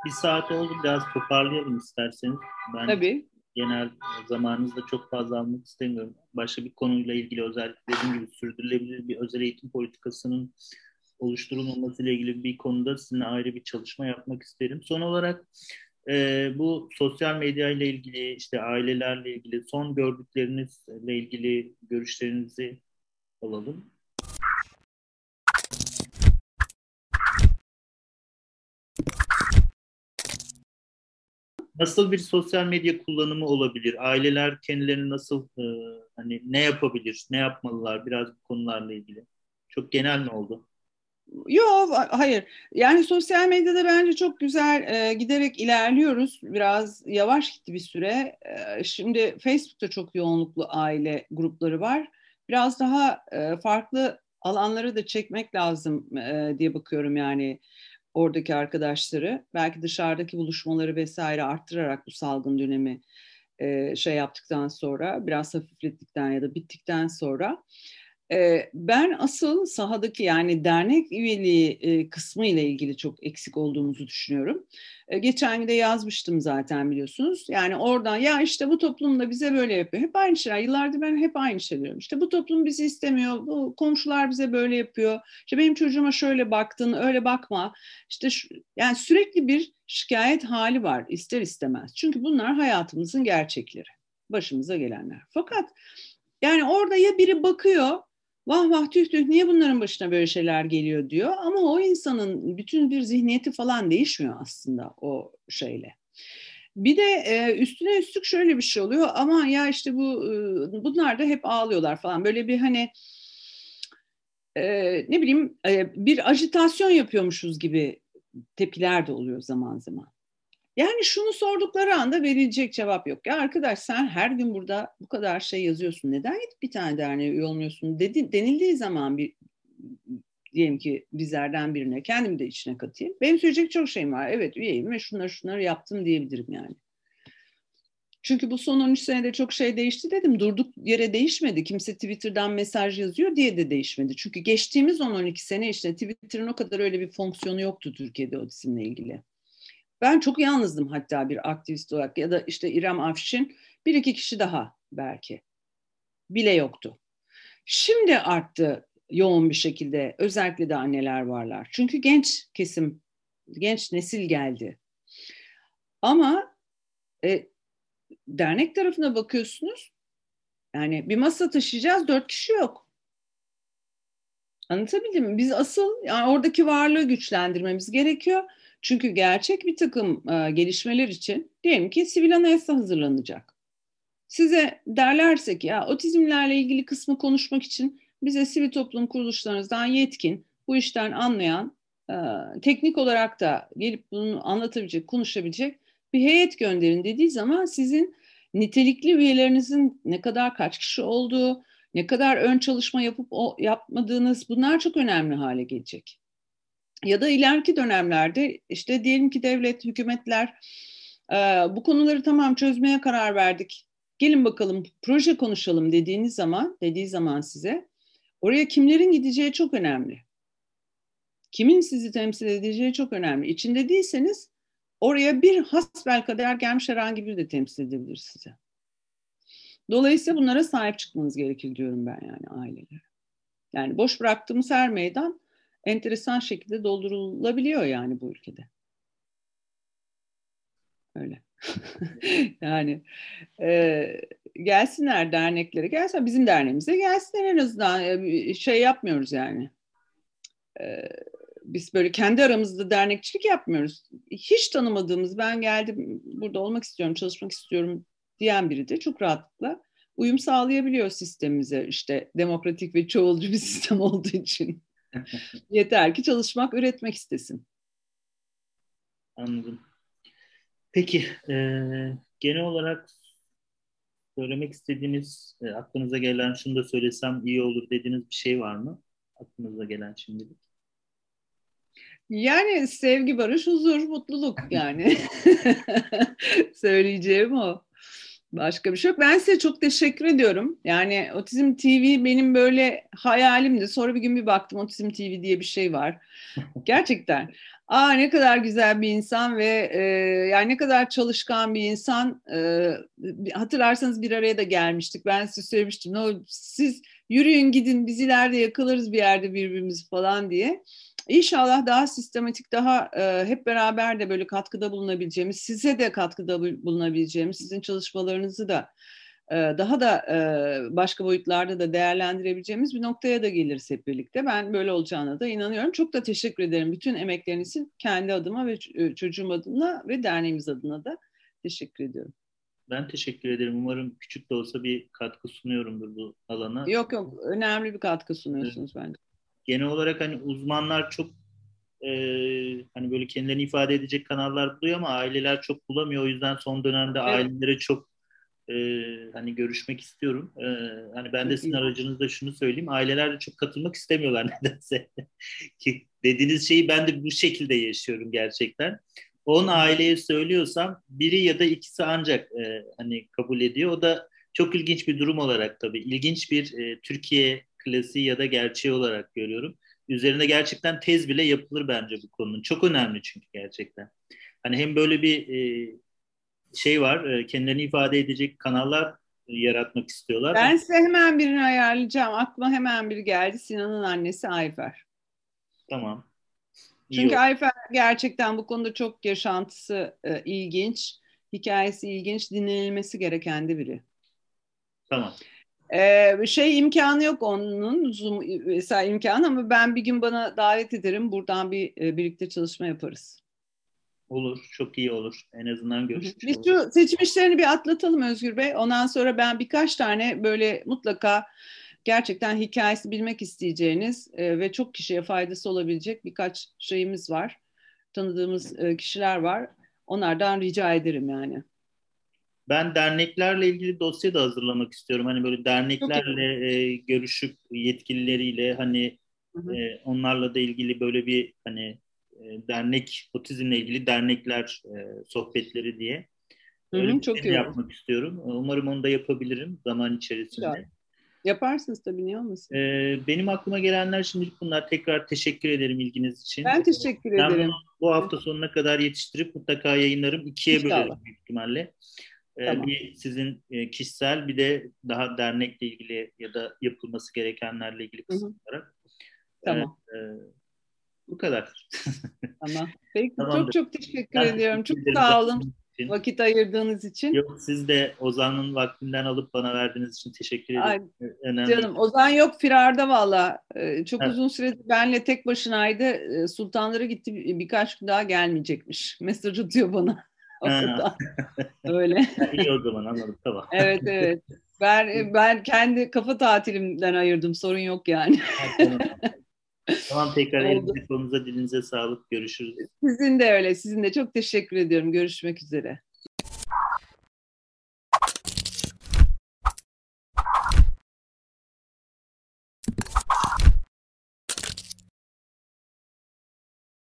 Bir saat oldu biraz toparlayalım isterseniz. Ben Tabii genel zamanınızda çok fazla almak istemiyorum. Başka bir konuyla ilgili özellikle dediğim gibi sürdürülebilir bir özel eğitim politikasının oluşturulmaması ile ilgili bir konuda sizinle ayrı bir çalışma yapmak isterim. Son olarak e, bu sosyal medya ile ilgili işte ailelerle ilgili son gördüklerinizle ilgili görüşlerinizi alalım. Nasıl bir sosyal medya kullanımı olabilir? Aileler kendilerini nasıl e, hani ne yapabilir, ne yapmalılar? Biraz bu konularla ilgili. Çok genel mi oldu? Yok hayır. Yani sosyal medyada bence çok güzel e, giderek ilerliyoruz. Biraz yavaş gitti bir süre. E, şimdi Facebook'ta çok yoğunluklu aile grupları var. Biraz daha e, farklı alanları da çekmek lazım e, diye bakıyorum yani oradaki arkadaşları. Belki dışarıdaki buluşmaları vesaire arttırarak bu salgın dönemi e, şey yaptıktan sonra biraz hafiflettikten ya da bittikten sonra ben asıl sahadaki yani dernek üyeliği kısmı ile ilgili çok eksik olduğumuzu düşünüyorum. Geçen de yazmıştım zaten biliyorsunuz. Yani oradan ya işte bu toplum da bize böyle yapıyor. Hep aynı şeyler. Yıllardır ben hep aynı şey diyorum. İşte bu toplum bizi istemiyor. Bu komşular bize böyle yapıyor. İşte benim çocuğuma şöyle baktın, öyle bakma. İşte şu, yani sürekli bir şikayet hali var ister istemez. Çünkü bunlar hayatımızın gerçekleri. Başımıza gelenler. Fakat yani orada ya biri bakıyor vah vah tüh tüh niye bunların başına böyle şeyler geliyor diyor. Ama o insanın bütün bir zihniyeti falan değişmiyor aslında o şeyle. Bir de e, üstüne üstlük şöyle bir şey oluyor ama ya işte bu e, bunlar da hep ağlıyorlar falan böyle bir hani e, ne bileyim e, bir ajitasyon yapıyormuşuz gibi tepkiler de oluyor zaman zaman. Yani şunu sordukları anda verilecek cevap yok. Ya arkadaş sen her gün burada bu kadar şey yazıyorsun. Neden gidip bir tane derneğe üye olmuyorsun? Dedi, denildiği zaman bir diyelim ki bizlerden birine kendimi de içine katayım. Benim söyleyecek çok şeyim var. Evet üyeyim ve şunları şunları yaptım diyebilirim yani. Çünkü bu son 13 senede çok şey değişti dedim. Durduk yere değişmedi. Kimse Twitter'dan mesaj yazıyor diye de değişmedi. Çünkü geçtiğimiz 10-12 sene işte Twitter'ın o kadar öyle bir fonksiyonu yoktu Türkiye'de otizmle ilgili. Ben çok yalnızdım hatta bir aktivist olarak ya da işte İrem Afşin bir iki kişi daha belki bile yoktu. Şimdi arttı yoğun bir şekilde özellikle de anneler varlar. Çünkü genç kesim, genç nesil geldi. Ama e, dernek tarafına bakıyorsunuz. Yani bir masa taşıyacağız dört kişi yok. Anlatabildim mi? Biz asıl yani oradaki varlığı güçlendirmemiz gerekiyor. Çünkü gerçek bir takım e, gelişmeler için diyelim ki sivil anayasa hazırlanacak. Size derlerse ki ya otizmlerle ilgili kısmı konuşmak için bize sivil toplum kuruluşlarınızdan yetkin, bu işten anlayan, e, teknik olarak da gelip bunu anlatabilecek, konuşabilecek bir heyet gönderin dediği zaman sizin nitelikli üyelerinizin ne kadar kaç kişi olduğu, ne kadar ön çalışma yapıp o, yapmadığınız bunlar çok önemli hale gelecek. Ya da ileriki dönemlerde işte diyelim ki devlet, hükümetler e, bu konuları tamam çözmeye karar verdik. Gelin bakalım proje konuşalım dediğiniz zaman, dediği zaman size oraya kimlerin gideceği çok önemli. Kimin sizi temsil edeceği çok önemli. İçinde değilseniz oraya bir hasbel kadar gelmiş herhangi biri de temsil edebilir size. Dolayısıyla bunlara sahip çıkmanız gerekir diyorum ben yani ailelere. Yani boş bıraktığımız her meydan enteresan şekilde doldurulabiliyor yani bu ülkede. Öyle. yani e, gelsinler derneklere, gelsin bizim derneğimize gelsinler en azından e, şey yapmıyoruz yani. E, biz böyle kendi aramızda dernekçilik yapmıyoruz. Hiç tanımadığımız ben geldim burada olmak istiyorum, çalışmak istiyorum diyen biri de çok rahatlıkla uyum sağlayabiliyor sistemimize. işte demokratik ve çoğulcu bir sistem olduğu için. Yeter ki çalışmak, üretmek istesin. Anladım. Peki, e, genel olarak söylemek istediğiniz, e, aklınıza gelen şunu da söylesem iyi olur dediğiniz bir şey var mı? Aklınıza gelen şimdilik. Yani sevgi, barış, huzur, mutluluk yani. Söyleyeceğim o. Başka bir şey yok. Ben size çok teşekkür ediyorum. Yani Otizm TV benim böyle hayalimdi. Sonra bir gün bir baktım Otizm TV diye bir şey var. Gerçekten. Aa ne kadar güzel bir insan ve e, yani ne kadar çalışkan bir insan. E, hatırlarsanız bir araya da gelmiştik. Ben size söylemiştim. Ne siz yürüyün gidin biz ileride yakalarız bir yerde birbirimizi falan diye. İnşallah daha sistematik, daha e, hep beraber de böyle katkıda bulunabileceğimiz, size de katkıda bulunabileceğimiz, sizin çalışmalarınızı da e, daha da e, başka boyutlarda da değerlendirebileceğimiz bir noktaya da geliriz hep birlikte. Ben böyle olacağına da inanıyorum. Çok da teşekkür ederim bütün emeklerinizin kendi adıma ve çocuğum adına ve derneğimiz adına da Teşekkür ediyorum. Ben teşekkür ederim. Umarım küçük de olsa bir katkı sunuyorumdur bu alana. Yok yok önemli bir katkı sunuyorsunuz evet. bence. Genel olarak hani uzmanlar çok e, hani böyle kendilerini ifade edecek kanallar buluyor ama aileler çok bulamıyor. O yüzden son dönemde evet. ailelere çok e, hani görüşmek istiyorum. E, hani ben de sizin aracınızda şunu söyleyeyim. Aileler de çok katılmak istemiyorlar nedense. Ki dediğiniz şeyi ben de bu şekilde yaşıyorum gerçekten. 10 aileye söylüyorsam biri ya da ikisi ancak e, hani kabul ediyor. O da çok ilginç bir durum olarak tabii. İlginç bir e, Türkiye klasiği ya da gerçeği olarak görüyorum. Üzerine gerçekten tez bile yapılır bence bu konunun. Çok önemli çünkü gerçekten. Hani hem böyle bir e, şey var, e, kendilerini ifade edecek kanallar yaratmak istiyorlar. Ben size hemen birini ayarlayacağım. Aklıma hemen biri geldi. Sinan'ın annesi Ayfer. Tamam. Çünkü Yok. Ayfer gerçekten bu konuda çok yaşantısı e, ilginç, hikayesi ilginç, dinlenilmesi gereken de biri. Tamam. Ee, şey imkanı yok onun Zoom mesela imkanı ama ben bir gün bana davet ederim. Buradan bir e, birlikte çalışma yaparız. Olur, çok iyi olur. En azından görüşürüz. Biz şu seçim bir atlatalım Özgür Bey. Ondan sonra ben birkaç tane böyle mutlaka gerçekten hikayesi bilmek isteyeceğiniz e, ve çok kişiye faydası olabilecek birkaç şeyimiz var. Tanıdığımız e, kişiler var. Onlardan rica ederim yani. Ben derneklerle ilgili dosya da hazırlamak istiyorum. Hani böyle derneklerle e, görüşüp yetkilileriyle hani E, onlarla da ilgili böyle bir hani e, dernek otizmle ilgili dernekler e, sohbetleri diye. Öyle hı hı, çok şey iyi. yapmak istiyorum. Umarım onu da yapabilirim zaman içerisinde. Güzel. Yaparsınız tabii niye olmasın? Ee, benim aklıma gelenler şimdilik bunlar. Tekrar teşekkür ederim ilginiz için. Ben teşekkür ben ederim. bu hafta sonuna kadar yetiştirip mutlaka yayınlarım. ikiye İnşallah. bölerim büyük ihtimalle. Ee, tamam. Bir sizin e, kişisel bir de daha dernekle ilgili ya da yapılması gerekenlerle ilgili kısım olarak. Tamam. Ee, bu kadar. tamam. Peki Tamamdır. çok çok teşekkür ben ediyorum. Çok sağ olun için. Vakit ayırdığınız için. Yok siz de Ozan'ın vaktinden alıp bana verdiğiniz için teşekkür ederim. Ay, Önemli. Canım Ozan yok firarda valla. Ee, çok evet. uzun süredir benle tek başınaydı. Ee, sultanlara gitti birkaç gün daha gelmeyecekmiş. Mesaj atıyor bana. Öyle. İyi o zaman anladım tamam. evet evet. Ben ben kendi kafa tatilimden ayırdım. Sorun yok yani. tamam tekrar elinize kolunuza dilinize sağlık. Görüşürüz. Sizin de öyle. Sizin de çok teşekkür ediyorum. Görüşmek üzere.